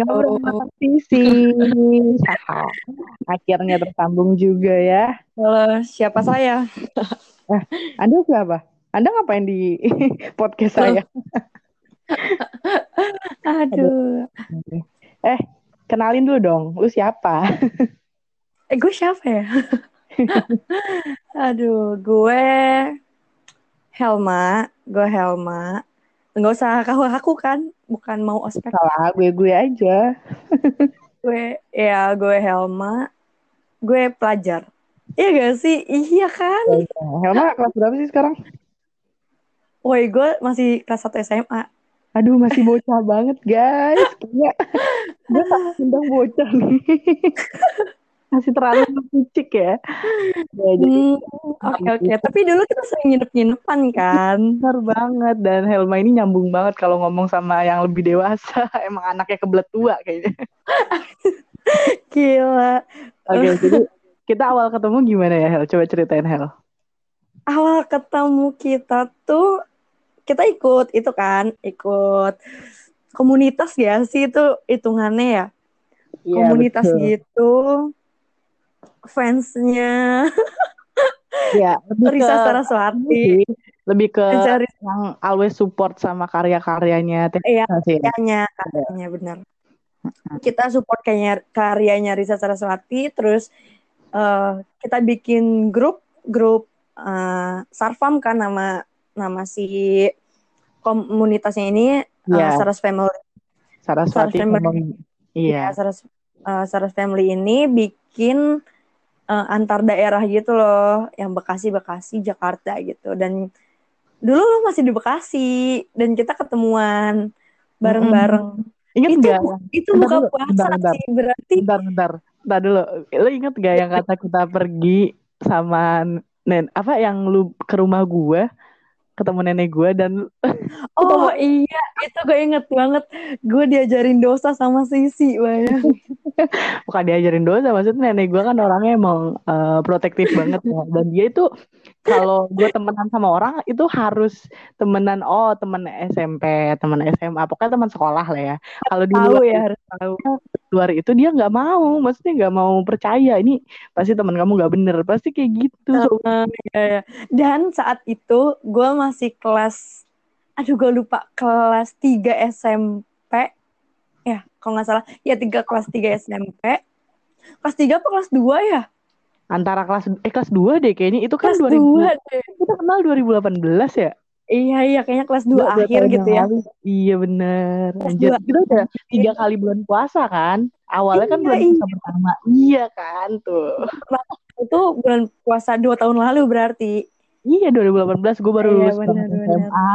Ngobrol sama Sisi. Akhirnya tersambung juga ya. Halo, siapa saya? Eh, Anda siapa? Anda ngapain di podcast saya? Aduh. Eh, kenalin dulu dong. Lu siapa? Eh, gue siapa ya? Aduh, gue Helma. Gue Helma. Nggak usah kau aku kan, bukan mau ospek. Salah, gue-gue aja. Gue, ya gue Helma. Gue pelajar. Iya gak sih? Iya kan? Helma kelas berapa sih sekarang? Woi, gue masih kelas 1 SMA. Aduh, masih bocah banget, guys. Kayaknya gue tak undang bocah nih. masih terlalu kecik ya. ya jadi, Hmm, Oke oke, tapi dulu kita sering nginep-nginepan kan? Benar banget dan Helma ini nyambung banget kalau ngomong sama yang lebih dewasa. Emang anaknya kebelet tua kayaknya. Gila. Oke, jadi kita awal ketemu gimana ya Hel? Coba ceritain Hel. Awal ketemu kita tuh kita ikut itu kan, ikut komunitas ya sih itu hitungannya ya. komunitas betul. gitu. Fansnya Ya, lebih Risa ke Saraswati. lebih ke Mencari yang always support sama karya-karyanya Iya, Risa sih. ya. karyanya, karyanya benar. Kita support karyanya, karyanya Risa Saraswati, terus eh, kita bikin grup grup eh, Sarfam kan nama nama si komunitasnya ini eh, Iya. Saras Family. Saraswati ngomong Ya, iya. Saras eh, Saras Family ini bikin eh, antar daerah gitu loh, yang Bekasi, Bekasi, Jakarta gitu. Dan dulu lo masih di Bekasi dan kita ketemuan bareng-bareng. Ingat Itu gak? itu Bentar buka dulu, puasa bentar, bentar. sih berarti. Bentar, bentar. Bentar dulu. Lo inget gak yang kata kita pergi sama nen apa yang lu ke rumah gua ketemu nenek gua dan Oh iya, itu gue inget banget. Gue diajarin dosa sama Sisi, bayang. bukan diajarin dosa maksudnya nenek gue kan orangnya emang eh, protektif banget ya dan dia itu kalau gue temenan sama orang itu harus temenan oh temen SMP temen SMA pokoknya teman sekolah lah ya kalau di luar, ya, harus tahu. luar itu dia nggak mau maksudnya nggak mau percaya ini pasti teman kamu nggak bener pasti kayak gitu So, iya, iya. Dan saat itu gue masih kelas, aduh gue lupa kelas 3 SMP, ya kalau nggak salah, ya tiga kelas 3 SMP, kelas 3 apa kelas 2 ya? Antara kelas eh kelas 2 deh kayaknya itu kan Kelas 2000 2 deh. kita kenal 2018 ya Iya iya, kayaknya kelas 2 Dua- dua akhir gitu ya. lalu. Iya bener. Kelas Anjir, dua. kita udah tiga kali bulan puasa kan. Awalnya kan Iya, bulan iya. puasa pertama. Iya kan tuh. Itu bulan puasa 2 tahun lalu berarti. Iya 2018 gue baru Iya, lulus bener, bener. SMA.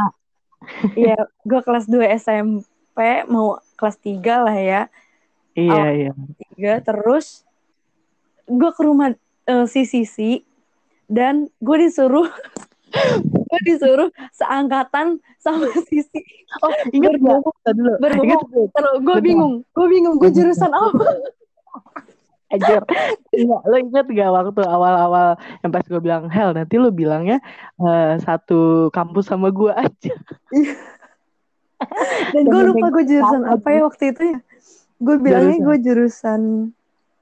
Iya, gue kelas 2 SMP, mau kelas 3 lah ya. Iya Oh. iya. tiga terus gue ke rumah eh, si Sisi dan gue disuruh gue disuruh seangkatan sama Sisi Oh ingat gak? Dulu. Berbohong. Gue bingung gue bingung gue jurusan apa Anjir. Iya, lo inget gak waktu awal-awal yang pas gue bilang Hel nanti lo bilangnya eh, satu kampus sama gue aja. dan gue lupa gue jurusan apa ya waktu itu ya gue bilangnya gue jurusan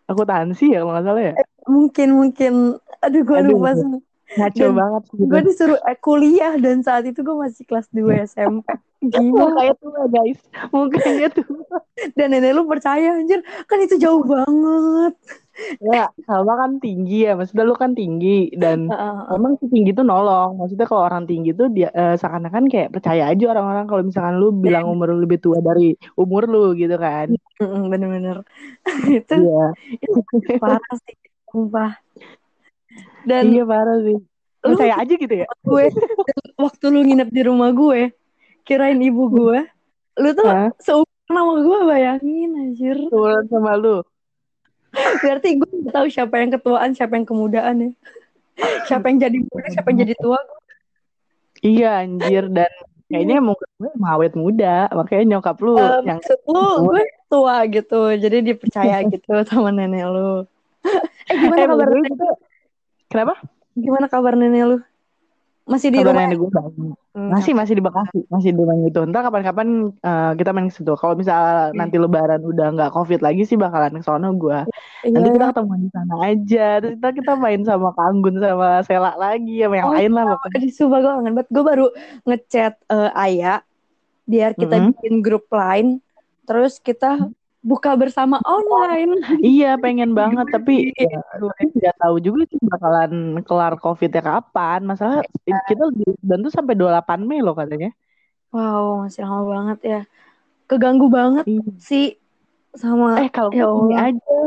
Akuntansi ya kalau nggak salah ya. Mungkin mungkin aduh gue lupa sih Ngaco banget gitu. gue disuruh eh, kuliah dan saat itu gue masih kelas 2 SMP gila Mukanya tuh guys. Mukanya tuh. dan nenek lu percaya anjir kan itu jauh banget Ya, Salma kan tinggi ya, maksudnya lu kan tinggi dan Heeh. memang si tinggi tuh nolong. Maksudnya kalau orang tinggi tuh dia eh, seakan-akan kayak percaya aja orang-orang kalau misalkan lu bilang umur lu lebih tua dari umur lu gitu kan. Bener-bener itu Iya. itu parah sih sumpah. Dan Iya parah sih. Lu- Percaya aja gitu ya. gue waktu lu nginep di rumah gue kirain ibu gue lu tuh Hah? seumuran sama gue bayangin anjir. Turun sama lu. berarti gue nggak tahu siapa yang ketuaan siapa yang kemudaan ya. Siapa yang jadi muda siapa yang jadi tua. Iya anjir. Dan kayaknya emang gue emang awet muda, makanya nyokap lu Eh, yang maksud lu gue tua gitu. Jadi dia percaya gitu sama nenek lu eh gimana Eh, kabar nenek kita- Kenapa? gimana kabar nenek lu masih di Kabar rumah nenek gue baik. Masih masih di Bekasi, masih di main itu. Ntar kapan-kapan uh, kita main ke situ. Kalau misal okay. nanti Lebaran udah nggak COVID lagi sih bakalan ke sono gue. Yeah. Nanti kita ketemu di sana aja. Terus kita kita main sama Kanggun sama Sela lagi, sama yang oh, lain lah. Di Sumpah gue kangen banget. Gue baru ngechat uh, Ayah biar kita mm -hmm. bikin grup lain. Terus kita buka bersama online. iya, pengen banget tapi ya, nggak tahu juga sih bakalan kelar COVID-nya kapan. Masalah ya. kita bantu sampai 28 Mei loh katanya. Wow, masih lama banget ya. Keganggu banget iya. sih sama eh kalau ya ini aja.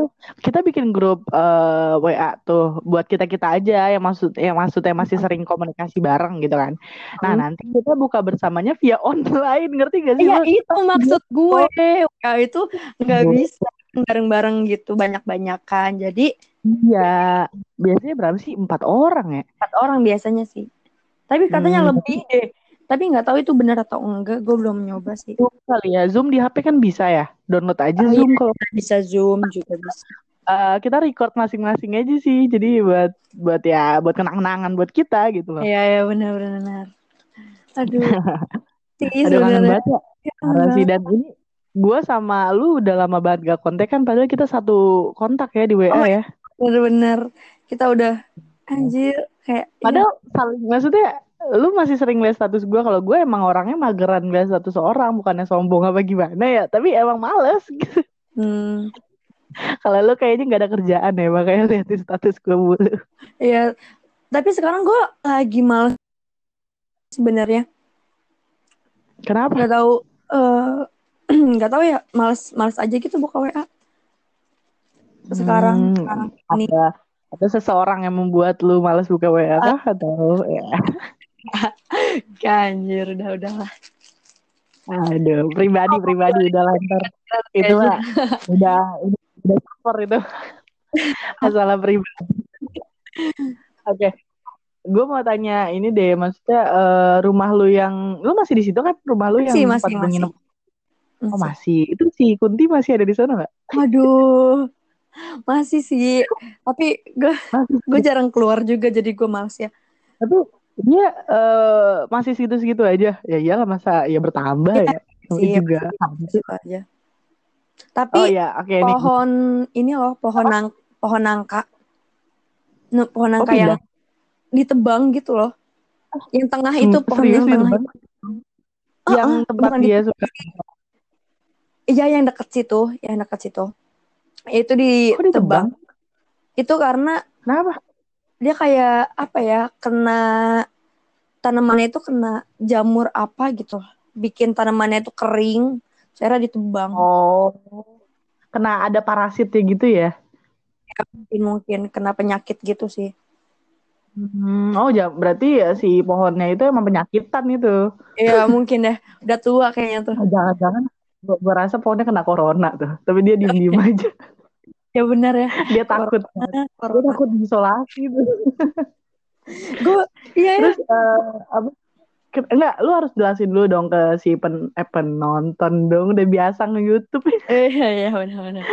Kita bikin grup uh, eh, WA tuh buat kita kita aja yang maksud yang maksudnya masih sering komunikasi bareng gitu kan. Nah hmm. nanti kita buka bersamanya via online ngerti gak sih iya itu maksud gue. Ya itu nggak bisa bareng-bareng gitu banyak-banyakan. Jadi iya. Biasanya berapa sih? Empat orang ya? Empat orang biasanya sih. Tapi katanya hmm. lebih. Deh tapi nggak tahu itu benar atau enggak, gue belum nyoba sih. Zoom kali ya, Zoom di HP kan bisa ya, download aja oh, Zoom iya, kalau bisa Zoom juga bisa. Uh, kita record masing-masing aja sih, jadi buat buat ya buat kenang-kenangan buat kita gitu loh. Iya iya benar benar. Aduh. Ada kangen banget ya. ya dan ini gue sama lu udah lama banget gak kontak kan padahal kita satu kontak ya di WA oh, ya. Bener-bener kita udah anjir kayak ya. padahal ya. saling maksudnya lu masih sering lihat status gue kalau gue emang orangnya mageran lihat status orang bukannya sombong apa gimana ya? Tapi emang males. Gitu hmm. kalau lu kayaknya nggak ada kerjaan ya makanya liatin status gue mulu. Iya tapi sekarang gue lagi males sebenarnya. Kenapa? Nggak tahu eh, nggak uh, tahu ya males males aja gitu buka wa sekarang hmm, sekarang ini. ada ada seseorang yang membuat lu males buka WA atau ya Kanjir, udah udahlah. Aduh, pribadi pribadi udah lantar. Itu lah. udah udah super itu. Masalah pribadi. Oke. Okay. Gue mau tanya ini deh, maksudnya uh, rumah lu yang lu masih di situ kan rumah lu yang masih, masih, masih. Oh masih. Itu si Kunti masih ada di sana nggak? Aduh, masih sih. Tapi gue gue jarang keluar juga jadi gue males ya. Tapi dia uh, masih segitu-segitu aja. Ya iyalah masa ya bertambah ya, ya. sih juga aja. Tapi oh, ya. okay, pohon ini. ini loh pohon oh. nang pohon nangka. Pohon nangka oh, yang ditebang gitu loh. Yang tengah hmm, itu pohon yang tengah itu. yang uh, tempat dia suka. Iya yang dekat situ yang dekat situ. Itu ditebang. Itu karena kenapa dia kayak apa ya kena tanamannya itu kena jamur apa gitu. Bikin tanamannya itu kering cara ditebang. Oh kena ada parasitnya gitu ya? Ya mungkin mungkin kena penyakit gitu sih. Hmm, oh ya berarti ya si pohonnya itu emang penyakitan itu. Iya mungkin deh, udah tua kayaknya tuh. Jangan-jangan gue rasa pohonnya kena corona tuh, tapi dia diem-diem aja ya benar ya. Dia takut corona. dia takut diisolasi gue iya ya. terus uh, apa enggak lu harus jelasin dulu dong ke si pen eh, penonton dong. Udah biasa nge YouTube eh, iya iya benar-benar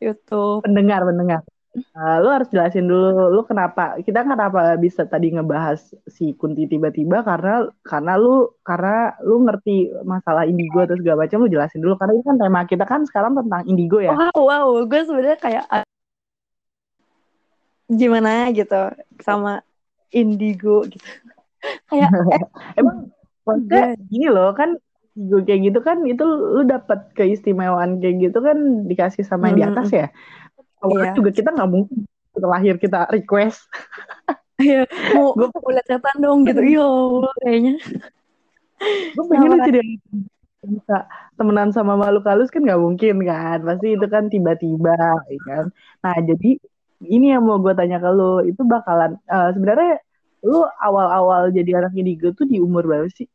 YouTube. Pendengar pendengar Uh, lu harus jelasin dulu lu kenapa kita kenapa bisa tadi ngebahas si Kunti tiba-tiba? Karena karena lu karena lu ngerti masalah indigo atau segala macam lu jelasin dulu. Karena ini kan tema kita kan sekarang tentang indigo ya. Wow, wow gue sebenarnya kayak gimana gitu sama indigo gitu. kayak eh, emang maksudnya gini loh kan indigo kayak gitu kan itu lu dapat keistimewaan kayak gitu kan dikasih sama yang di atas ya awalnya iya. juga kita nggak mungkin setelah lahir kita request Iya, mau gue mau lihat setan dong gitu. Iya, kayaknya. Gue pengen sih dia bisa temenan sama makhluk halus kan nggak mungkin kan. Pasti itu kan tiba-tiba, ya kan. Nah, jadi ini yang mau gue tanya ke lo, itu bakalan uh, sebenarnya lo awal-awal jadi anak indigo tuh di umur berapa sih?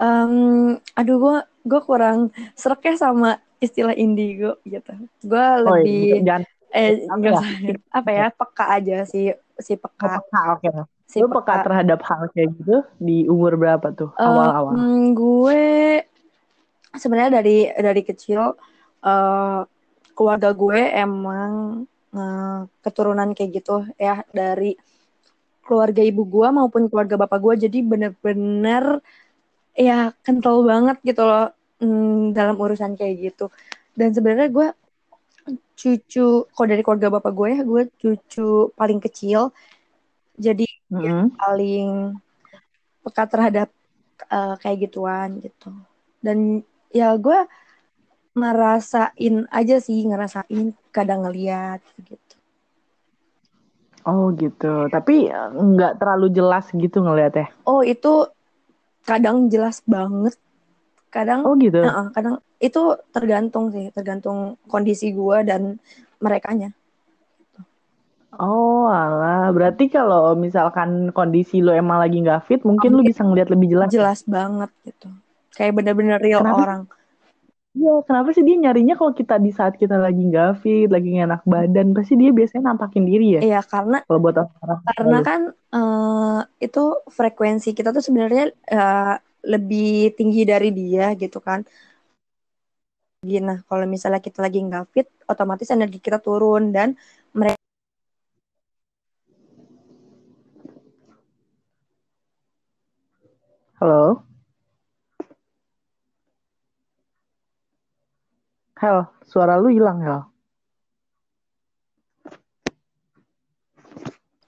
Um, aduh, gue gue kurang serak ya sama istilah indigo gitu. Gue oh, lebih iya. Eh enggak, ya. apa ya peka aja si si peka. Oh, peka oke. Okay. Si Lu peka. peka terhadap hal kayak gitu di umur berapa tuh eh, awal-awal? Uh, gue sebenarnya dari dari kecil uh, keluarga gue emang uh, keturunan kayak gitu ya dari keluarga ibu gue maupun keluarga bapak gue jadi bener-bener ya kental banget gitu loh hmm, dalam urusan kayak gitu. Dan sebenarnya gue cucu kalau dari keluarga bapak gue ya gue cucu paling kecil. Jadi mm -hmm. ya, paling peka terhadap uh, kayak gituan gitu. Dan ya gue ngerasain aja sih ngerasain kadang ngeliat gitu. Oh gitu. Tapi eh, nggak terlalu jelas gitu ngeliat ya oh itu kadang jelas banget kadang oh gitu uh, kadang itu tergantung sih tergantung kondisi gue dan merekanya Oh alah, berarti kalau misalkan kondisi lo emang lagi nggak fit, mungkin oh, lo bisa ngeliat lebih jelas. Jelas banget gitu, kayak bener-bener real kenapa? orang. Iya, kenapa sih dia nyarinya kalau kita di saat kita lagi nggak fit, lagi enak badan, pasti dia biasanya nampakin diri ya? Iya, karena kalau buat orang karena kan uh, itu frekuensi kita tuh sebenarnya uh, lebih tinggi dari dia gitu kan. Nah, kalau misalnya kita lagi nggak fit, otomatis energi kita turun dan mereka Halo? Hel, suara lu hilang, Hel.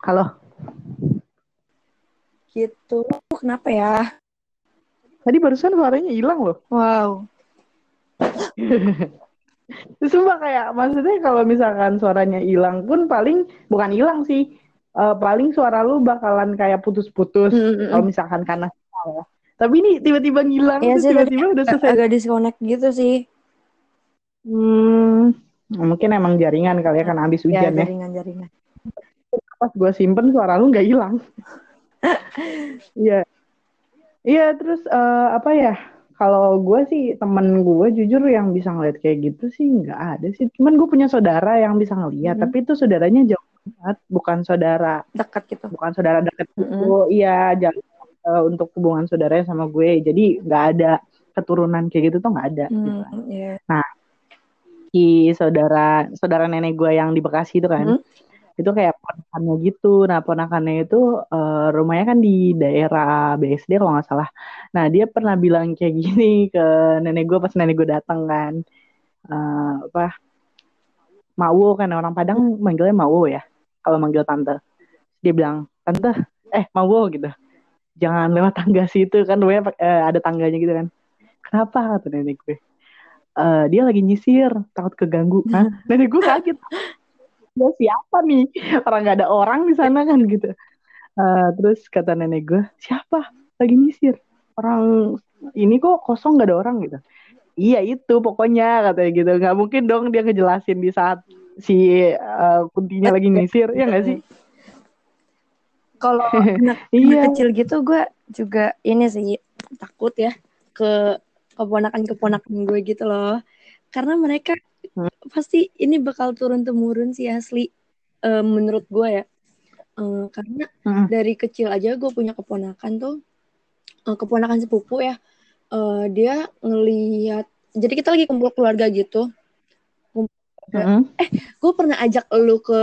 Halo? Gitu, kenapa ya? Tadi barusan suaranya hilang loh. Wow. Sumpah kayak maksudnya kalau misalkan suaranya hilang pun paling bukan hilang sih. Uh, paling suara lu bakalan kayak putus-putus mm -hmm. kalau misalkan karena ya. Tapi ini tiba-tiba ngilang, ya tiba-tiba udah selesai. Agak disconnect gitu sih. Hmm, mungkin emang jaringan kali ya, kan habis iya, hujan ya. Jaringan, jaringan. Pas gue simpen suara lu nggak hilang. Iya. Iya, terus uh, apa ya? Kalau gue sih temen gue jujur yang bisa ngeliat kayak gitu sih nggak ada sih. Cuman gue punya saudara yang bisa ngeliat, mm -hmm. tapi itu saudaranya jauh banget, bukan saudara dekat gitu. Bukan saudara dekat mm -hmm. Iya, jauh uh, untuk hubungan saudaranya sama gue jadi nggak ada keturunan kayak gitu tuh nggak ada hmm, gitu. yeah. nah si saudara saudara nenek gue yang di Bekasi itu kan hmm? Itu kayak ponakannya gitu. Nah ponakannya itu uh, rumahnya kan di daerah BSD kalau nggak salah. Nah dia pernah bilang kayak gini ke nenek gue pas nenek gue datang kan. Uh, apa Mawo kan orang Padang manggilnya Mawo ya kalau manggil tante. Dia bilang tante eh Mawo gitu. Jangan lewat tangga situ kan gue eh, ada tangganya gitu kan. Kenapa? kata nenek gue. Uh, dia lagi nyisir takut keganggu. Hah? nenek gue kaget ya siapa nih? Orang nggak ada orang di sana kan gitu. Uh, terus kata nenek gue siapa? Lagi nyisir. Orang ini kok kosong nggak ada orang gitu. Iya itu pokoknya katanya gitu. Nggak mungkin dong dia ngejelasin di saat si uh, kuntinya lagi nyisir ya nggak sih? Kalau anak, iya. kecil gitu gue juga ini sih takut ya ke keponakan-keponakan gue gitu loh. Karena mereka hmm. pasti ini bakal turun temurun sih asli uh, menurut gue ya. Uh, karena hmm. dari kecil aja gue punya keponakan tuh uh, keponakan sepupu ya. Uh, dia ngelihat jadi kita lagi kumpul keluarga gitu Mm-hmm. Eh, gue pernah ajak lu ke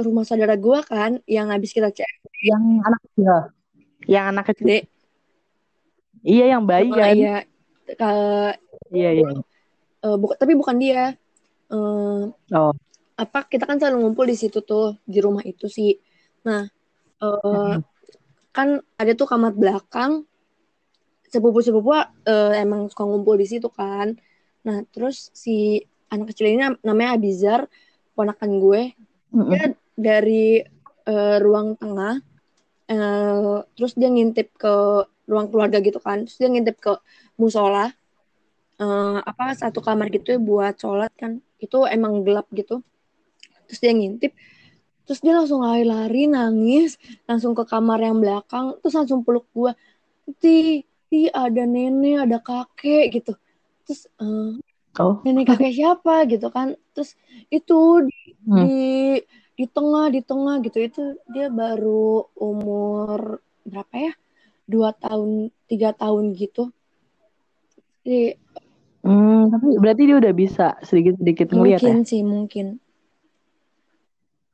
rumah saudara gue kan, yang habis kita cek. Yang anak kecil. Yang anak kecil. Dek. Iya, yang bayi oh, kan. Iya. Uh, iya, iya. Uh, bu tapi bukan dia. Uh, oh. Apa kita kan selalu ngumpul di situ tuh di rumah itu sih. Nah, uh, mm-hmm. kan ada tuh kamar belakang. Sepupu-sepupu uh, emang suka ngumpul di situ kan. Nah, terus si anak kecil ini namanya Abizar ponakan gue mm-hmm. dia dari uh, ruang tengah uh, terus dia ngintip ke ruang keluarga gitu kan terus dia ngintip ke musola uh, apa satu kamar gitu ya buat sholat kan. Itu emang gelap gitu. Terus dia ngintip. Terus dia langsung lari-lari nangis. Langsung ke kamar yang belakang. Terus langsung peluk gue ti ti ada nenek ada kakek gitu. Terus uh, oh. nenek kakek siapa gitu kan. Terus itu di, hmm. di di tengah di tengah gitu. Itu dia baru umur berapa ya? Dua tahun tiga tahun gitu. Jadi, hmm, tapi berarti dia udah bisa sedikit sedikit ngeliat mungkin ya? sih mungkin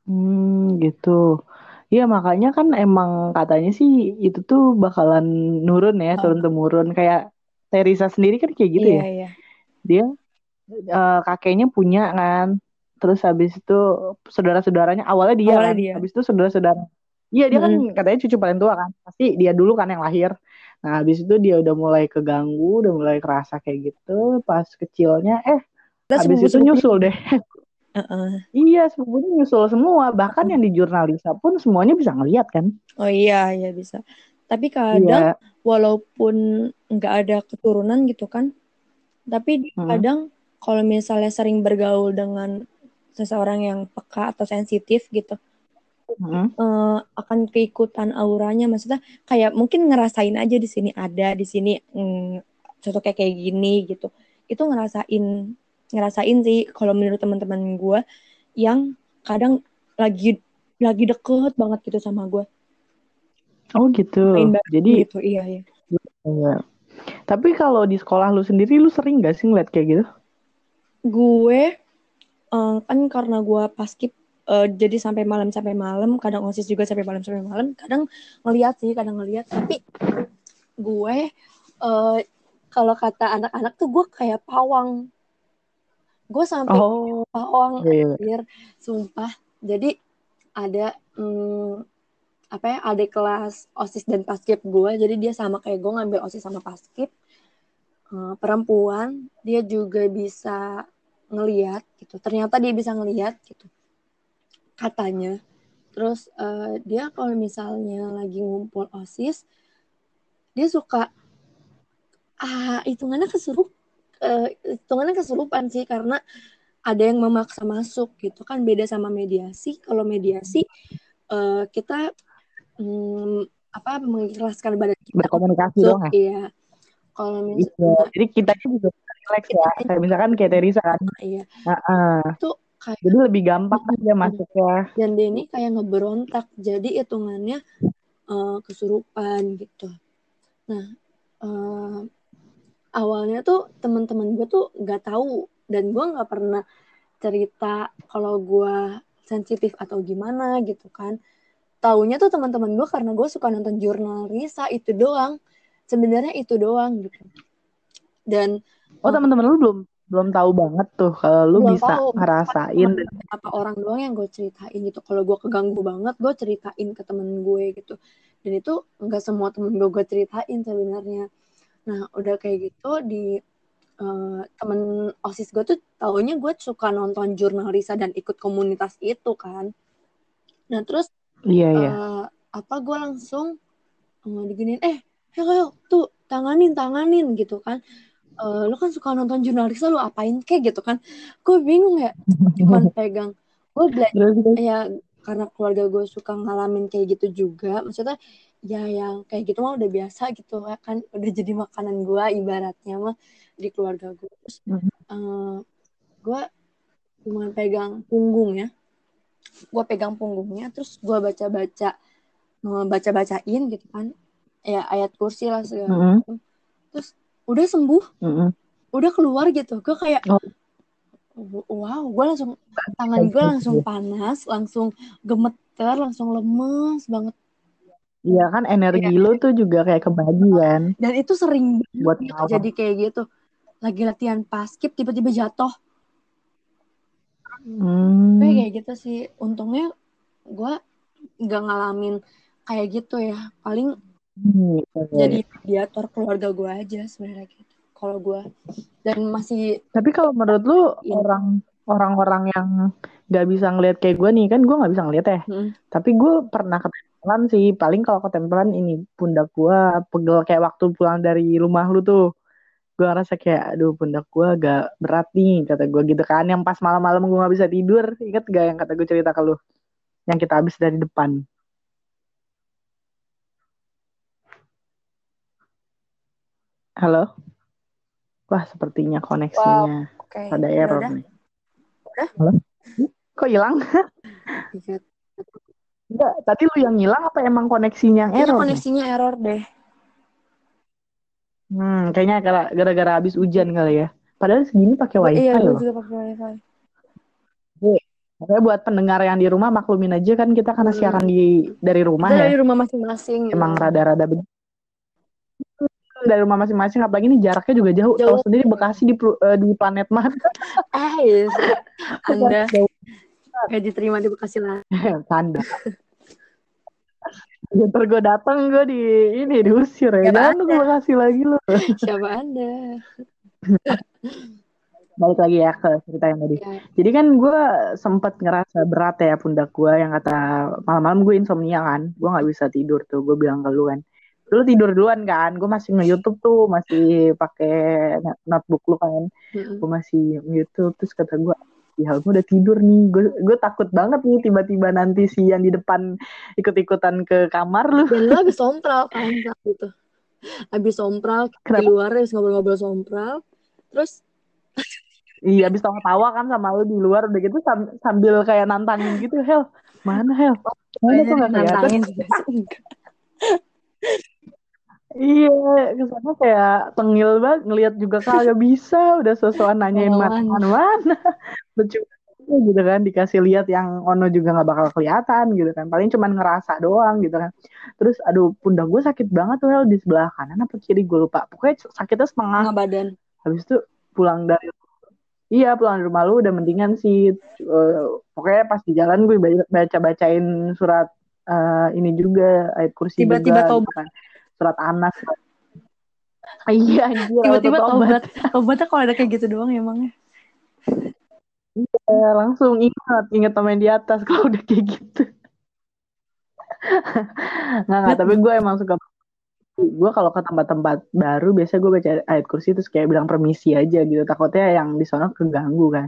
hmm gitu Iya makanya kan emang katanya sih itu tuh bakalan nurun ya, turun temurun kayak Teresa sendiri kan kayak gitu iya, ya. Iya. Dia uh, kakeknya punya kan, terus habis itu saudara-saudaranya awalnya dia Awalnya kan, dia. habis itu saudara-saudara. Iya dia kan Mm-mm. katanya cucu paling tua kan, pasti dia dulu kan yang lahir. Nah habis itu dia udah mulai keganggu, udah mulai kerasa kayak gitu. Pas kecilnya, eh Kita habis itu nyusul deh. Uh-uh. Iya sepupunya nyusul semua, bahkan yang di jurnalisa pun semuanya bisa ngeliat kan. Oh iya, iya bisa. Tapi kadang Iya. walaupun nggak ada keturunan gitu kan, tapi Hmm. kadang kalau misalnya sering bergaul dengan seseorang yang peka atau sensitif gitu, Hmm. eh, akan keikutan auranya. Maksudnya kayak mungkin ngerasain aja di sini ada, di sini mm, sosoknya kayak gini gitu. Itu ngerasain ngerasain sih kalau menurut teman-teman gue yang kadang lagi lagi deket banget gitu sama gue. Oh gitu. Main Jadi gitu, iya iya. Iya. Tapi kalau di sekolah lu sendiri lu sering gak sih ngeliat kayak gitu? Gue eh, kan karena gue paskib eh, jadi sampai malam sampai malam, kadang osis juga sampai malam sampai malam, kadang ngeliat sih, kadang ngeliat. Tapi gue eh, kalau kata anak-anak tuh gue kayak pawang. Gue sampai Oh, pawang iya. anjir, sumpah. Jadi ada hmm, apa ya adik kelas osis dan paskib gue jadi dia sama kayak gue ngambil osis sama paskib Eh, perempuan dia juga bisa ngeliat gitu ternyata dia bisa ngeliat gitu katanya terus eh, dia kalau misalnya lagi ngumpul osis dia suka ah hitungannya kesurup eh, hitungannya kesurupan sih karena ada yang memaksa masuk gitu kan beda sama mediasi kalau mediasi eh, kita hmm, apa mengikhlaskan badan kita Berkomunikasi dong ya? iya kalau Iya. misalnya Jadi kitanya juga relax ya. Kayak misalkan kayak Teresa kan. iya Heeh. itu kayak Jadi lebih gampang kan dia masuknya. dan dia ini kayak ngeberontak. Jadi hitungannya eh, kesurupan gitu. Nah eh, awalnya tuh teman-teman gue tuh nggak tahu. Dan gue nggak pernah cerita kalau gue sensitif atau gimana gitu kan. Taunya tuh teman-teman gue karena gue suka nonton jurnal Risa itu doang. Sebenarnya itu doang gitu. Dan Oh teman-teman lu belum belum tahu banget tuh kalau lu belum bisa tahu. ngerasain. apa orang doang yang gue ceritain gitu. Kalau gue keganggu banget gue ceritain ke temen gue gitu. Dan itu nggak semua temen gue gue ceritain sebenarnya. Nah udah kayak gitu di eh, temen osis gue tuh taunya gue suka nonton jurnal Risa dan ikut komunitas itu kan. Nah terus Iya iya. eh, apa gue langsung eh, diginiin eh ayo, ayo tuh tanganin tanganin gitu kan Eh, lu kan suka nonton jurnalis lu apain kek gitu kan? Gue bingung ya cuman pegang. Gue belajar ya karena keluarga gue suka ngalamin kayak gitu juga. Maksudnya ya yang kayak gitu mah udah biasa gitu kan? Udah jadi makanan gue ibaratnya mah di keluarga gue terus Mhm. eh, gue cuma pegang punggung ya. Gue pegang punggungnya terus gue baca baca baca bacain gitu kan. Ya ayat kursi lah segala Mhm. macam. Terus udah sembuh. Mhm. udah keluar gitu. Gue kayak Oh. wow gue langsung tangan gue langsung panas langsung gemeter langsung lemes banget. Iya kan energi lu tuh juga kayak kebagi kan. dan itu sering Buat gitu jadi kayak gitu. Lagi latihan paskib tiba-tiba jatuh. Hmm. Kayak kayak gitu sih. Untungnya gue nggak ngalamin kayak gitu ya. Paling Hmm, jadi mediator keluarga gue aja sebenarnya gitu kalau gue dan masih Tapi kalau menurut lu Iya. orang orang-orang yang nggak bisa ngelihat kayak gue nih kan gue nggak bisa ngeliat ya. mm, Tapi gue pernah ketempelan sih. Paling kalau ketempelan ini pundak gue pegel kayak waktu pulang dari rumah lu tuh. Gue ngerasa kayak aduh pundak gue agak berat nih kata gue gitu kan. Yang pas malam-malam gue nggak bisa tidur. Ingat gak yang kata gue cerita ke lu? Yang kita habis dari depan. Halo? Wah sepertinya koneksinya oke ada error Yaudah, nih. Halo? Kok hilang? Iya. Enggak, tadi lu yang hilang apa emang koneksinya yang Kayaknya error? nih? koneksinya error deh Hmm, kayaknya gara- gara-gara habis hujan kali ya. Padahal segini pakai Gua- wifi iya loh. juga pakai wifi Makanya buat pendengar yang di rumah maklumin aja kan kita karena Hmm. siaran di dari rumah Kita ya. dari rumah masing-masing. Emang rada-rada begitu. Dari rumah masing-masing apalagi ini jaraknya juga jauh. Jauh. Tahu sendiri Bekasi di eh, di planet mana? Eh, Anda Jauh. kayak diterima di Bekasi lah. Canda. Ya, ntar gue dateng gue di ini diusir ya. Siapa Jangan lu Anda? ke Bekasi lagi lu. Siapa Anda? Balik lagi ya ke cerita yang tadi. Ya. Jadi kan gue sempet ngerasa berat ya pundak gue yang kata malam-malam gue insomnia kan. Gue nggak bisa tidur tuh. Gue bilang ke lu kan. Lu tidur duluan kan. Gue masih nge-youtube tuh. Masih pakai notebook lu kan. Gue masih nge-youtube. Terus kata gue. Ya gue udah tidur nih. Gue gue takut banget nih tiba-tiba nanti si yang di depan ikut-ikutan ke kamar lu. Dan lu habis sompral kan saat itu. Habis sompral di Kenapa? luar habis ngobrol-ngobrol sompral. Terus Iya, abis tawa-tawa kan sama lu di luar udah gitu sam- sambil kayak nantangin gitu, Hel. Mana Hel? Mana tuh nggak nantangin. Iya, ke sana kayak tengil banget, ngelihat juga kagak bisa, udah sosokan nanyain Pengalaman. mana mana, lucu gitu kan, dikasih lihat yang Ono juga nggak bakal kelihatan gitu kan, paling cuman ngerasa doang gitu kan. Terus aduh pundak gue sakit banget tuh Hel di sebelah kanan apa kiri gue lupa, pokoknya sakitnya setengah. Tengah badan. Habis itu pulang dari Iya pulang dari rumah lu udah mendingan sih. Eh, pokoknya pas di jalan gue baca bacain surat eh, ini juga ayat kursi Tiba-tiba taubat. gitu kan. Surat Anas. Iya anjir. Tiba-tiba taubat. Taubatnya kalau ada kayak gitu doang emangnya. Eh, langsung ingat ingat sama yang di atas kalau udah kayak gitu. nggak nggak tapi gue emang suka gue kalau ke tempat-tempat baru biasa gue baca ayat kursi terus kayak bilang permisi aja gitu takutnya yang di sana keganggu kan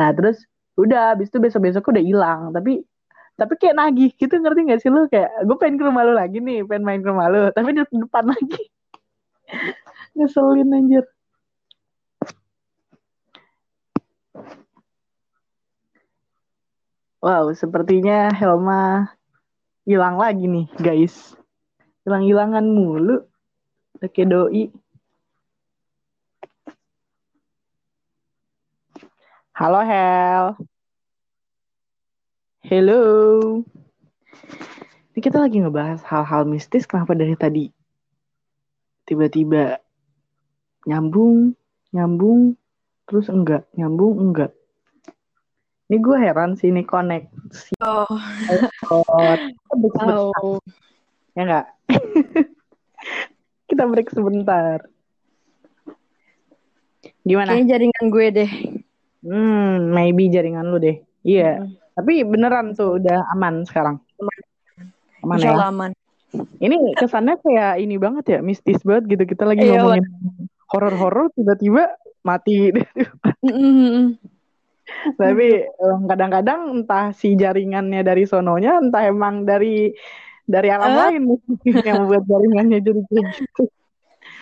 nah terus udah habis itu besok besok udah hilang tapi tapi kayak nagih gitu ngerti gak sih lu kayak gue pengen ke rumah lu lagi nih pengen main ke rumah lu tapi di depan lagi ngeselin anjir Wow, sepertinya Helma hilang lagi nih, guys. Hilang-hilangan mulu. Oke, doi. Halo, Hel. Hello. Ini kita lagi ngebahas hal-hal mistis. Kenapa dari tadi tiba-tiba nyambung, nyambung, terus enggak, nyambung, enggak. Ini gue heran sih ini koneksi. Oh, sebentar, tahu. ya enggak? Kita break sebentar. Gimana? Kayaknya jaringan gue deh. Hmm, maybe jaringan lu deh. Iya. Tapi beneran tuh udah aman sekarang. Aman Insya ya. Aman. Ini kesannya kayak ini banget ya, mistis banget gitu. Kita lagi Iya, ngomongin horor-horor tiba-tiba mati. Tapi eh, kadang-kadang entah si jaringannya dari sononya, entah emang dari dari alam Eh? lain yang membuat jaringannya jadi gitu.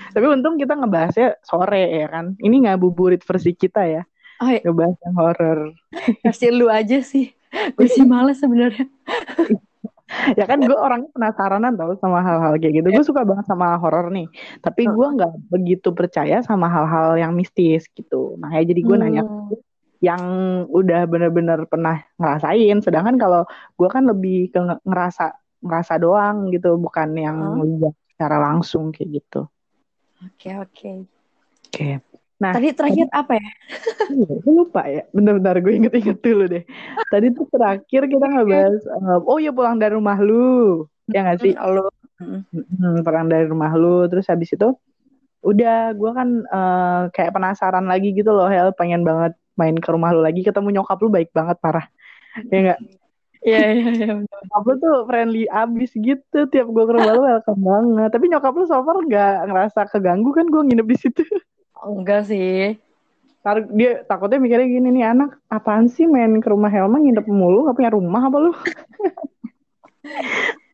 Tapi untung kita ngebahasnya sore ya kan. Ini ngabuburit versi kita ya, Oh, iya. ngebahas yang horor. kasih lu aja sih. Gue sih males sebenarnya. ya kan gue orangnya penasaranan tau sama hal-hal kayak gitu. Gue suka banget sama horor nih. Tapi gue nggak begitu percaya sama hal-hal yang mistis gitu. Makanya jadi gue nanya Hmm. yang udah bener-bener pernah ngerasain. Sedangkan kalau gue kan lebih ke nge- ngerasa ngerasa doang gitu, bukan yang Hmm. lihat secara langsung kayak gitu. Oke, oke. Oke. Nah, Tadi terakhir apa ya? Iya, gue lupa ya. Bentar-bentar gue inget-inget dulu deh. Tadi tuh terakhir kita ngebahas, eh, oh ya pulang dari rumah lu. Ya gak sih? Hmm, pulang dari rumah lu. Terus habis itu, udah gue kan eh, kayak penasaran lagi gitu loh, Hel. Pengen banget main ke rumah lu lagi. Ketemu nyokap lu baik banget, parah. Ya gak? Iya, iya, iya. bener. Nyokap lu tuh friendly abis gitu. Tiap gue ke rumah lu welcome banget. Tapi nyokap lu so far gak ngerasa keganggu kan gue nginep di situ. Enggak sih. Ntar dia takutnya mikirnya gini nih anak apaan sih main ke rumah Helma nginep mulu gak punya rumah apa lu?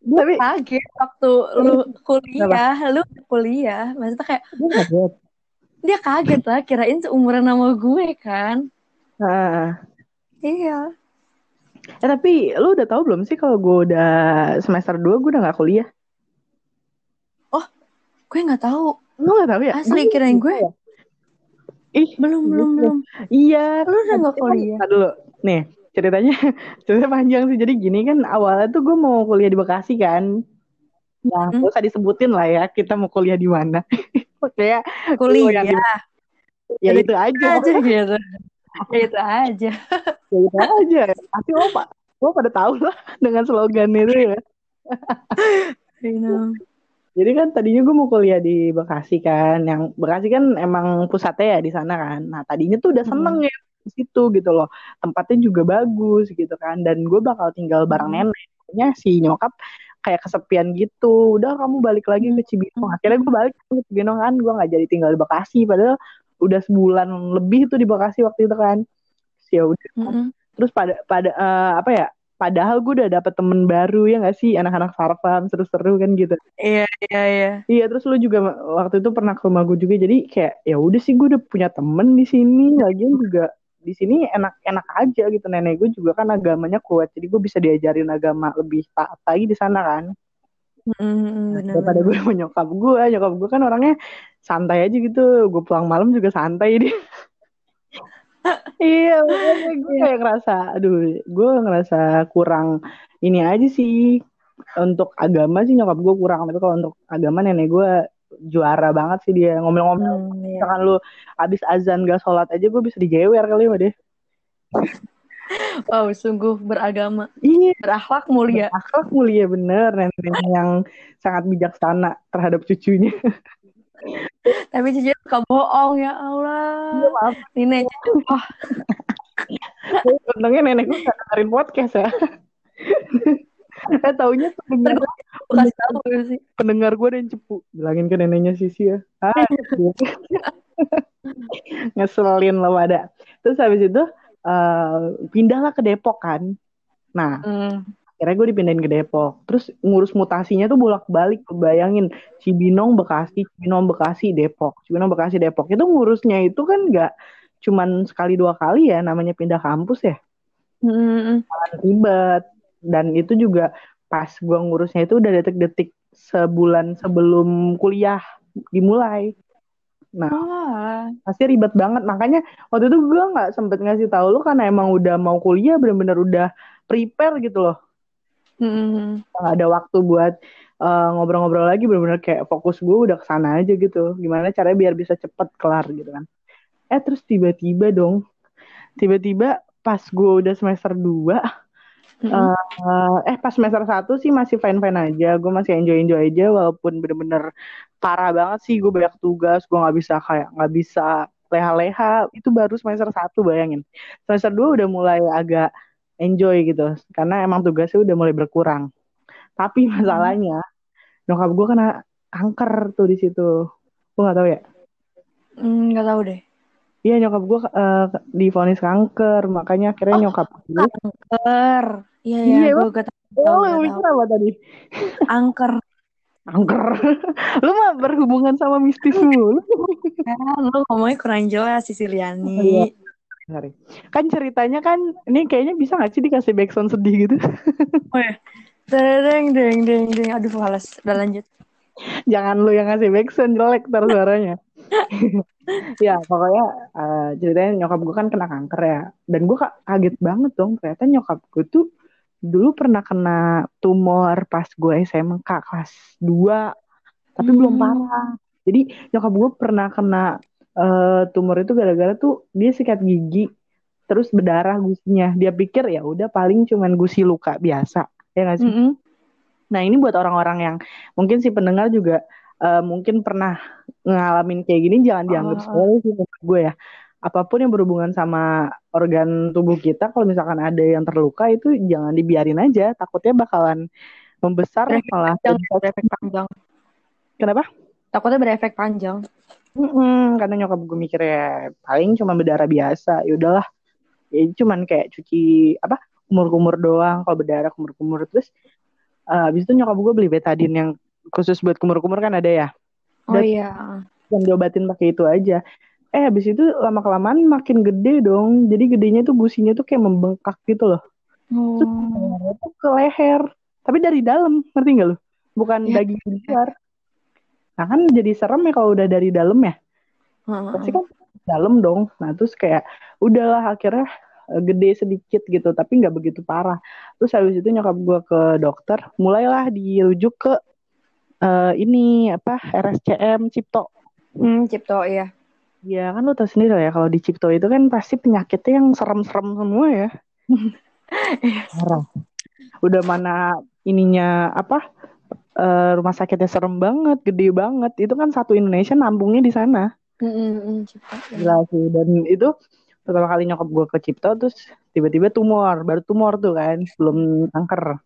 Tapi Kaget waktu lu kuliah, lu kuliah. Maksudnya kayak dia kaget. dia kaget lah, kirain seumuran sama gue kan. Nah, Iya. eh tapi lu udah tahu belum sih kalau gue udah semester 2 gue udah gak kuliah? Gue nggak tahu. Lu gak tahu ya? Asli, kirain gue. Ih, Belum, belum, gitu. belum. Iya. Lu udah nggak Tapi kan- kuliah? Ntar dulu. Nih, ceritanya ceritanya panjang sih jadi gini kan awalnya tuh gue mau kuliah di Bekasi kan nah hmm. usah disebutin lah ya kita mau kuliah di mana kayak kuliah di... ya itu aja aja gitu ya itu aja ya itu aja pasti lo pak lo pada tahu lah dengan slogan itu ya jadi kan tadinya gue mau kuliah di Bekasi kan yang Bekasi kan emang pusatnya ya di sana kan. Nah tadinya tuh udah seneng hmm. ya di situ gitu loh. Tempatnya juga bagus gitu kan dan gue bakal tinggal bareng hmm. neneknya si nyokap kayak kesepian gitu. Udah kamu balik lagi ke Cibinong. Akhirnya gue balik ke Cibinong kan. Gue nggak jadi tinggal di Bekasi padahal udah sebulan lebih tuh di Bekasi waktu itu kan. Ya udah. Mm -hmm. terus pada pada uh, apa ya padahal gue udah dapet temen baru ya gak sih? Anak-anak sarfam seru-seru kan gitu. Iya iya iya. Iya terus lu juga waktu itu pernah ke rumah gue juga jadi kayak ya udah sih gue udah punya temen di sini. Lagian juga di sini enak-enak aja gitu. Nenek gue juga kan agamanya kuat jadi gue bisa diajarin agama lebih taat lagi di sana kan. Mm, daripada gue sama nyokap gue nyokap gue kan orangnya santai aja gitu. Gue pulang malam juga santai dia iya gue iya. kayak ngerasa aduh gue ngerasa kurang ini aja sih untuk agama sih nyokap gue kurang tapi kalau untuk agama nenek gue juara banget sih dia ngomel-ngomel. Hmm, iya. Misalkan lu abis azan gak sholat aja gue bisa dijewer kali ya deh. Wow, sungguh beragama. Iya, berakhlak mulia. Berakhlak mulia bener, nenek yang sangat bijaksana terhadap cucunya. Tapi cucu suka bohong ya Allah. Iya, maaf. Nenek cucu. Oh. Untungnya nenek gue gak dengerin podcast ya. eh taunya pendengar pendengar, sih. pendengar gue yang cepu bilangin ke neneknya Sisi ya ah, ngeselin lo pada terus habis itu uh, pindahlah ke Depok kan nah hmm. Akhirnya gue dipindahin ke Depok terus ngurus mutasinya tuh bolak balik bayangin Cibinong Bekasi Cibinong Bekasi Depok Cibinong Bekasi Depok itu ngurusnya itu kan nggak cuman sekali dua kali ya namanya pindah kampus ya hmm. ribet dan itu juga pas gue ngurusnya itu udah detik-detik sebulan sebelum kuliah dimulai. Nah, ah. pasti ribet banget. Makanya waktu itu gue nggak sempet ngasih tahu lu karena emang udah mau kuliah bener-bener udah prepare gitu loh. Hmm. Gak ada waktu buat ngobrol eh, ngobrol-ngobrol lagi bener-bener kayak fokus gue udah ke sana aja gitu. Gimana caranya biar bisa cepet kelar gitu kan. Eh terus tiba-tiba dong, tiba-tiba pas gue udah semester 2 Uh, eh pas semester satu sih masih fine fine aja, gue masih enjoy enjoy aja walaupun bener-bener parah banget sih gue banyak tugas, gue nggak bisa kayak nggak bisa leha-leha itu baru semester satu bayangin semester dua udah mulai agak enjoy gitu karena emang tugasnya udah mulai berkurang tapi masalahnya hmm. nyokap gue kena kanker tuh di situ gue nggak tahu ya hmm, nggak mm, tahu deh Iya nyokap gue uh, difonis kanker, makanya akhirnya oh, nyokap gue kanker. Iya iya, iya gue gak tahu. Oh, lu mikir apa tadi? Angker. Angker. lu mah berhubungan sama mistis lu. ya, lu ngomongnya kurang jelas Siciliani. Sorry. Kan ceritanya kan ini kayaknya bisa gak sih dikasih backsound sedih gitu? oh ya. Deng deng deng deng. Aduh males. Udah lanjut. Jangan lu yang ngasih backsound jelek tar suaranya. ya pokoknya uh, ceritanya nyokap gue kan kena kanker ya dan gue kaget banget dong ternyata nyokap gue tuh dulu pernah kena tumor pas gue SMK kelas 2 tapi hmm. belum parah jadi nyokap gue pernah kena uh, tumor itu gara-gara tuh dia sikat gigi terus berdarah gusinya. Dia pikir ya udah paling cuman gusi luka biasa. Ya gak sih? Mm -hmm. nah ini buat orang-orang yang mungkin si pendengar juga uh, mungkin pernah ngalamin kayak gini jangan dianggap oh. sepele sih menurut gue ya. Apa pun yang berhubungan sama organ tubuh kita kalau misalkan ada yang terluka itu jangan dibiarin aja. Takutnya bakalan membesar malah panjang, berefek panjang. Kenapa? Takutnya berefek panjang mm karena nyokap gue mikir ya paling cuma berdarah biasa ya udahlah ya cuman kayak cuci apa kumur-kumur doang kalau berdarah kumur-kumur terus uh, habis itu nyokap gue beli betadin yang khusus buat kumur-kumur kan ada ya. Oh Dan iya. Yang diobatin pakai itu aja. Eh habis itu lama kelamaan makin gede dong. Jadi gedenya tuh gusinya tuh kayak membengkak gitu loh. Oh. Terus ke leher. Tapi dari dalam, ngerti gak lo? Bukan ya. daging di luar. Nah kan jadi serem ya kalau udah dari dalam ya. Pasti kan dalam dong. Nah terus kayak udahlah akhirnya eh, gede sedikit gitu tapi nggak begitu parah terus habis itu nyokap gue ke dokter mulailah dirujuk ke uh, ini apa RSCM Cipto hmm, Cipto iya Ya kan lu tau sendiri ya kalau di Cipto itu kan pasti penyakitnya yang serem-serem semua ya. Parah. Udah mana ininya apa uh, rumah sakitnya serem banget, gede banget. Itu kan satu Indonesia nampungnya di sana. Mm-hmm, Gila sih. Dan itu pertama kali nyokap gue ke Cipto terus tiba-tiba tumor, baru tumor tuh kan, belum kanker.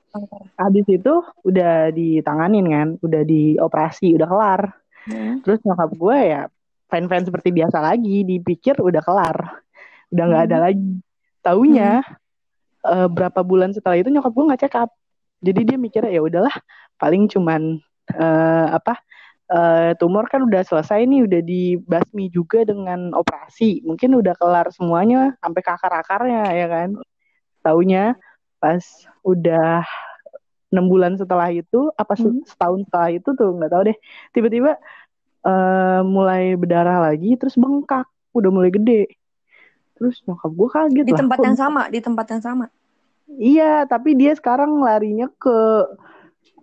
Habis itu udah ditanganin kan, udah dioperasi, udah kelar. Mm. Terus nyokap gue ya fine-fine seperti biasa lagi, dipikir udah kelar. Udah nggak hmm. ada lagi. Taunya hmm. uh, berapa bulan setelah itu nyokap gue nggak check up. Jadi dia mikirnya ya udahlah, paling cuman uh, apa uh, tumor kan udah selesai nih, udah dibasmi juga dengan operasi. Mungkin udah kelar semuanya sampai ke akar-akarnya ya kan. Taunya pas udah enam bulan setelah itu apa hmm. setahun setelah itu tuh nggak tahu deh tiba-tiba uh, mulai berdarah lagi terus bengkak udah mulai gede terus nyokap gue kaget di lah. tempat yang sama di tempat yang sama iya tapi dia sekarang larinya ke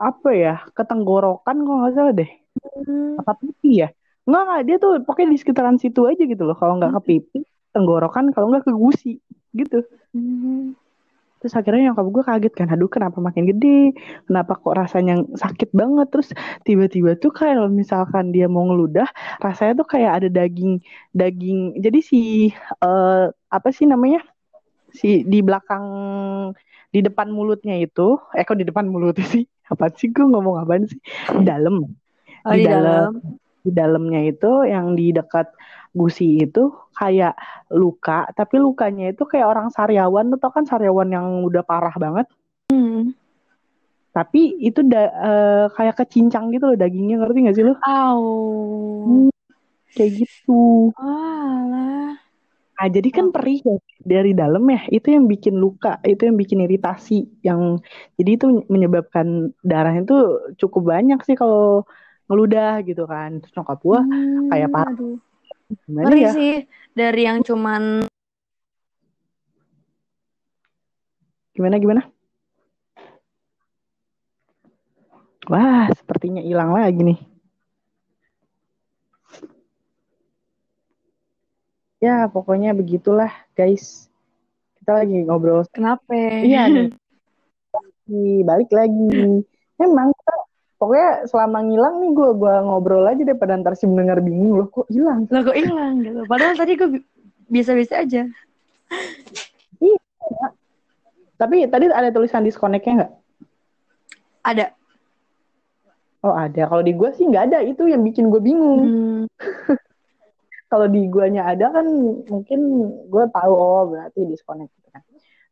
apa ya ke tenggorokan kok nggak salah deh. Hmm. apa pipi ya? Nggak nggak dia tuh pokoknya di sekitaran situ aja gitu loh. Kalau nggak ke hmm. pipi tenggorokan kalau nggak ke gusi gitu. Hmm. Terus akhirnya nyokap gue kaget kan aduh kenapa makin gede? Kenapa kok rasanya sakit banget? Terus tiba-tiba tuh kalau misalkan dia mau ngeludah rasanya tuh kayak ada daging daging jadi si uh, apa sih namanya si di belakang di depan mulutnya itu eh kok di depan mulut sih apa sih gue ngomong apa sih di dalam oh, di, di dalam di dalamnya itu yang di dekat gusi itu kayak luka, tapi lukanya itu kayak orang sariawan, tuh tau kan sariawan yang udah parah banget. Hmm. Tapi itu da, uh, kayak kecincang gitu loh dagingnya, ngerti gak sih lo? Aw. Hmm, kayak gitu. Alah. Nah, jadi kan perih ya dari dalam ya, itu yang bikin luka, itu yang bikin iritasi, yang jadi itu menyebabkan darahnya itu cukup banyak sih kalau ngeludah gitu kan. Terus nyokap gua hmm, kayak parah. Aduh Gimana Ngeri ya? sih dari yang cuman Gimana gimana? Wah, sepertinya hilang lagi nih. Ya, pokoknya begitulah, guys. Kita lagi ngobrol. Kenapa? Iya nih. Balik lagi. Emang kita pokoknya selama ngilang nih gue gua ngobrol aja deh pada ntar si mendengar bingung loh kok hilang loh kok hilang gitu padahal tadi gue biasa-biasa aja iya tapi tadi ada tulisan disconnectnya nggak ada oh ada kalau di gue sih nggak ada itu yang bikin gue bingung hmm. kalau di guanya ada kan mungkin gue tahu oh berarti disconnect gitu kan.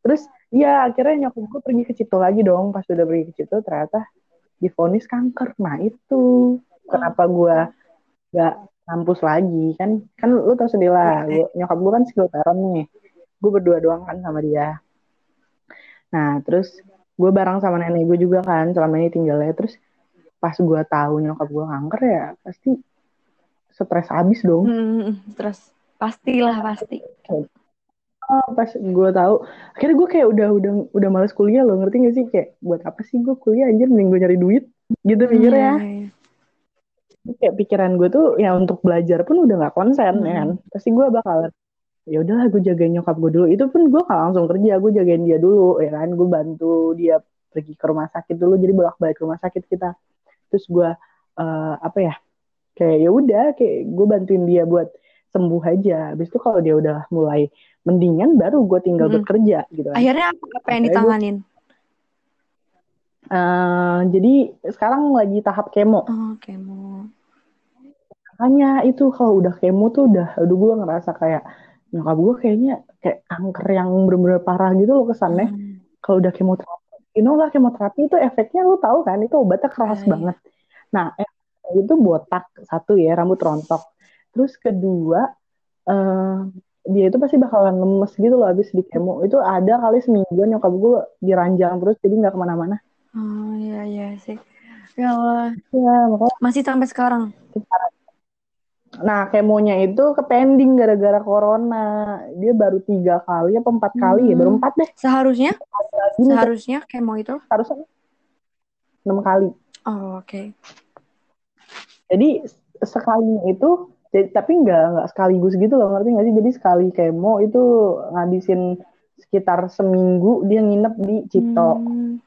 Terus ya akhirnya nyokap gue pergi ke situ lagi dong. Pas udah pergi ke situ ternyata difonis kanker. Nah itu kenapa gue gak kampus lagi kan? Kan lu tau sendiri lah gua, nyokap gue kan skill parent nih. Gue berdua doang kan sama dia. Nah terus gue bareng sama nenek gue juga kan selama ini tinggalnya. Terus pas gue tahu nyokap gue kanker ya pasti stres abis dong. Hmm, stres. Pastilah pasti. Oh, pas gue tahu akhirnya gue kayak udah udah udah males kuliah loh. Ngerti gak sih? Kayak buat apa sih gue kuliah? Anjir mending gue nyari duit. Gitu mikirnya. hmm, ya. kayak pikiran gue tuh ya untuk belajar pun udah nggak konsen hmm. ya kan? Hmm. pasti gue bakal ya udahlah gue jagain nyokap gue dulu. Itu pun gue gak langsung kerja gue jagain dia dulu ya kan? Gue bantu dia pergi ke rumah sakit dulu. Jadi bolak balik rumah sakit kita. Terus gue uh, apa ya kayak ya udah kayak gue bantuin dia buat sembuh aja. Habis itu kalau dia udah mulai mendingan baru gue tinggal hmm. bekerja gitu. Kan. Akhirnya apa, apa yang ditanganin? uh, jadi sekarang lagi tahap kemo. Oh, kemo. Makanya itu kalau udah kemo tuh udah, udah gue ngerasa kayak nyokap gue kayaknya kayak kanker yang bener-bener parah gitu loh kesannya. Hmm. Kalau udah kemoterapi, you know lah kemoterapi itu efeknya lo tahu kan itu obatnya keras Ay. banget. Nah itu botak satu ya rambut rontok terus kedua uh, dia itu pasti bakalan lemes gitu loh habis di kemo itu ada kali semingguan nyokap gue diranjang terus jadi nggak ke mana-mana oh iya iya sih ya Allah ya makanya masih sampai sekarang Nah, kemonya itu ke pending gara-gara corona. Dia baru tiga kali apa empat kali ya? Baru Hmm. empat deh. Seharusnya Lagi seharusnya kemo itu harusnya enam kali. oh, oke. Jadi sekalinya itu, jadi, tapi nggak nggak sekaligus gitu loh, ngerti nggak sih? Jadi sekali kemo itu ngabisin sekitar seminggu dia nginep di Cito. Hmm.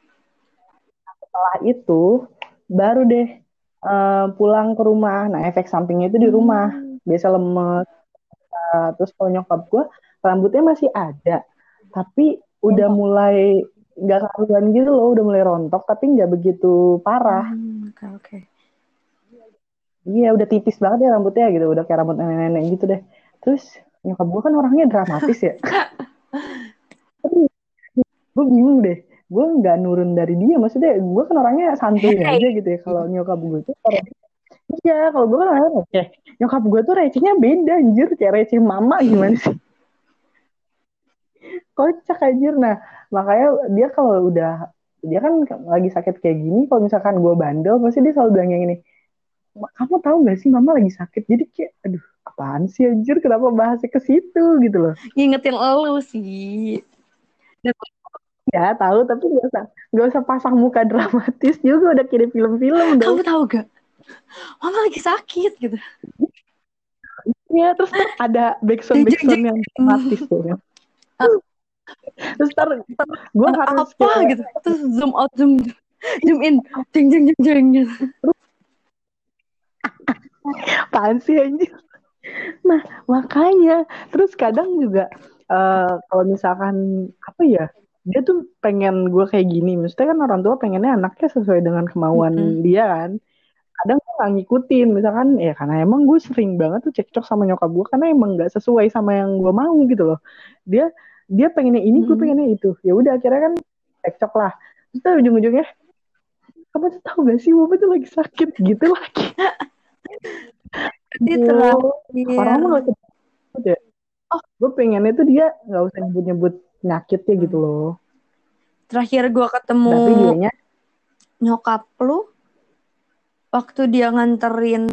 Setelah itu baru deh eh, pulang ke rumah. Nah, efek sampingnya itu di rumah. Hmm. Biasa lemes. Nah, terus kalau nyokap gue rambutnya masih ada, tapi udah mulai nggak karuan gitu loh, udah mulai rontok, tapi nggak begitu parah. Hmm, Oke, oke. Iya, udah tipis banget ya rambutnya gitu, udah kayak rambut nenek-nenek gitu deh. Terus nyokap gue kan orangnya dramatis ya. Tapi gue bingung deh, gue nggak nurun dari dia, maksudnya gue kan orangnya santuy Hey. aja gitu ya. Kalau nyokap gue tuh orang Iya, kalau gue kan orangnya receh. Nyokap gue tuh recehnya beda anjir, kayak receh mama gimana sih? Kocak anjir. Nah, makanya dia kalau udah dia kan lagi sakit kayak gini, kalau misalkan gue bandel, pasti dia selalu bilang yang ini, kamu tahu gak sih mama lagi sakit? Jadi kayak, aduh, apaan sih anjir? Kenapa bahasnya ke situ gitu loh? Ngingetin elu sih. Ya tahu, tapi gak usah gak usah pasang muka dramatis juga udah kirim film-film dong. kamu tahu gak? Mama lagi sakit gitu. Iya, terus ada backsound backsound yang dramatis tuh. kan. Terus ntar, gue harus apa kayak- gitu. Terus zoom out, zoom zoom in. Jeng jeng jeng jeng. gitu. apaan sih anjir? Nah, makanya terus kadang juga eh kalau misalkan apa ya, dia tuh pengen gue kayak gini. Maksudnya kan orang tua pengennya anaknya sesuai dengan kemauan Mm-mm. dia kan. Kadang gue gak ngikutin, misalkan ya karena emang gue sering banget tuh cekcok sama nyokap gue karena emang gak sesuai sama yang gue mau gitu loh. Dia dia pengennya ini, gue Mm. pengennya itu. Ya udah akhirnya kan cekcok lah. Terus ujung-ujungnya, kamu tuh tahu gak sih, mama tuh lagi sakit gitu lagi. Dia Aduh. terakhir. orang mah gak usah nyebut ya. Oh, gue pengennya tuh dia nggak usah nyebut-nyebut penyakitnya gitu loh. Terakhir gue ketemu Tapi dianya, nyokap lu waktu dia nganterin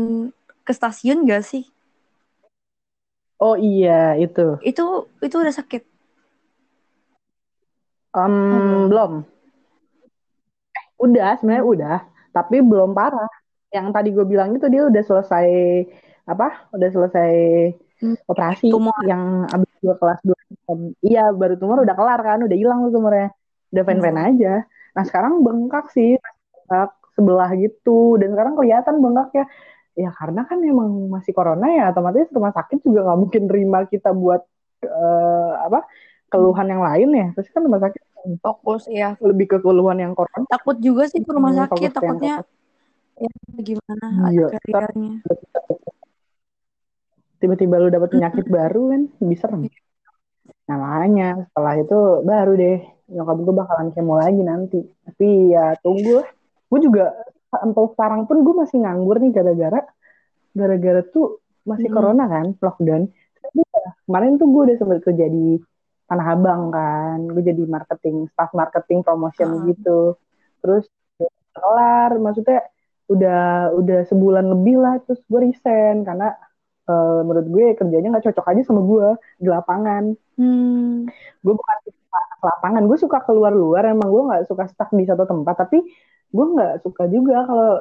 ke stasiun gak sih? oh iya itu, Itu itu udah sakit. Em, Oh, belum. Eh, udah sebenarnya udah, tapi belum parah. Yang tadi gue bilang itu dia udah selesai apa? Udah selesai Hmm, operasi tumor. yang abis gue kelas 2 Iya, baru tumor udah kelar kan, udah hilang tuh tumornya. Udah fan-fan Hmm. aja. Nah, sekarang bengkak sih, bengkak sebelah gitu. Dan sekarang kelihatan bengkaknya. Ya karena kan emang masih corona ya, otomatis rumah sakit juga nggak mungkin terima kita buat eh, apa keluhan yang lain ya. Terus kan rumah sakit Fokus ya. lebih ke keluhan yang corona. Takut juga sih ke rumah Hmm, sakit. Takutnya ya gimana Iya, karirnya. tiba-tiba lu dapet penyakit baru kan lebih serem. Nah makanya setelah itu baru deh nyokap gue bakalan kemo lagi nanti. Tapi ya tunggu lah. Gue juga sampai sekarang pun gue masih nganggur nih gara-gara gara-gara tuh masih Hmm. corona kan lockdown. Tapi ya, kemarin tuh gue udah sempat kerja di Tanah Abang kan. Gue jadi marketing, staff marketing promotion Ah. gitu. Terus kelar, maksudnya udah udah sebulan lebih lah terus gue resign. Karena eh, menurut gue kerjanya nggak cocok aja sama gue di lapangan. Hmm. gue bukan suka ke lapangan. Gue suka keluar-luar. Emang gue nggak suka stuck di satu tempat. Tapi gue nggak suka juga kalau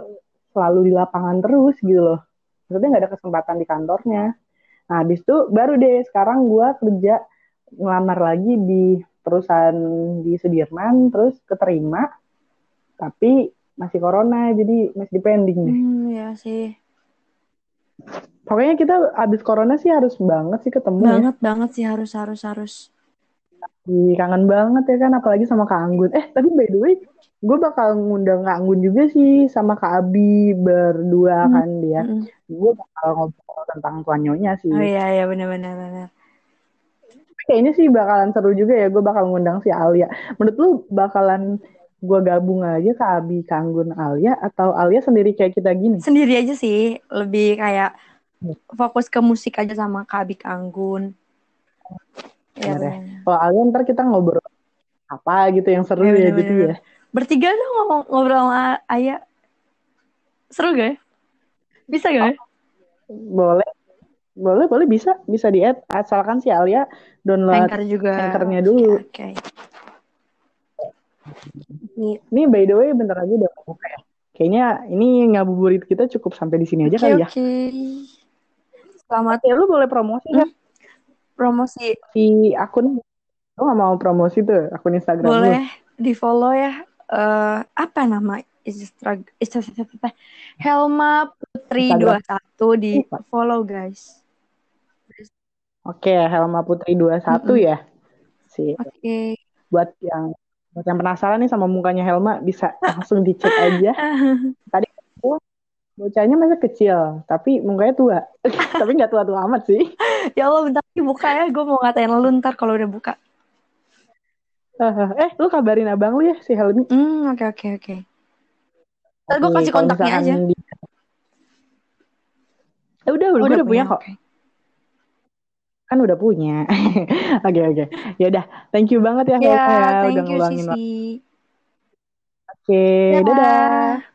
selalu di lapangan terus gitu loh. Maksudnya nggak ada kesempatan di kantornya. Nah habis itu baru deh sekarang gue kerja ngelamar lagi di perusahaan di Sudirman terus keterima. Tapi masih corona jadi masih pending deh Hmm, ya sih. pokoknya kita abis corona sih harus banget sih ketemu ya Banget banget sih harus harus harus. Ih, kangen banget ya kan, apalagi sama Kak Anggun. Eh, tapi by the way, gue bakal ngundang Kak Anggun juga sih, sama Kak Abi berdua Hmm. kan dia. Mm-mm. Gue bakal ngobrol tentang tuanyonya sih. Oh iya iya benar-benar benar. Kayaknya sih bakalan seru juga ya, gue bakal ngundang si Alia. Menurut lu bakalan gue gabung aja Kak Abi, Kak Anggun, Alia, atau Alia sendiri kayak kita gini? Sendiri aja sih, lebih kayak fokus ke musik aja sama Kabik Anggun. Ya, Bener ya. Kalau Alia ntar kita ngobrol apa gitu yang seru Ya, ya, bener, gitu bener. ya. Bertiga dong ngomong ngobrol sama Ayah. Seru gak ya? Bisa gak ya? Boleh. Boleh, boleh bisa, bisa di add. Asalkan si Alia download Anchor juga. Anchor-nya dulu. Oke. Ini by the way bentar lagi udah buka ya. Kayaknya ini ngabuburit kita cukup sampai di sini aja Oke, kali ya. oke. Selamat Ya lu boleh promosi kan promosi. si akun lu gak mau promosi tuh akun Instagram lu. Boleh di follow ya. Eh apa nama Instagram? Helma Putri Instagram. 21 di follow guys. Oke, Helma Putri 21 ya. Si Oke. buat yang buat yang penasaran nih sama mukanya Helma bisa langsung dicek aja. Tadi aku bocahnya masih kecil, tapi mukanya tua. tapi nggak tua-tua amat sih. Ya Allah bentar lagi buka ya. Gue mau ngatain lu ntar kalau udah buka. eh, lu kabarin abang lu ya si Helmi. Hmm, oke oke oke. Ntar gue kasih kontaknya aja. di- Eh, udah, Oh, gue udah punya kok. oke. Kan udah punya. Oke, oke. Ya udah, thank you banget ya Ya, Helma ya thank udah ngeluangin waktu. Oke, Dadah. dadah.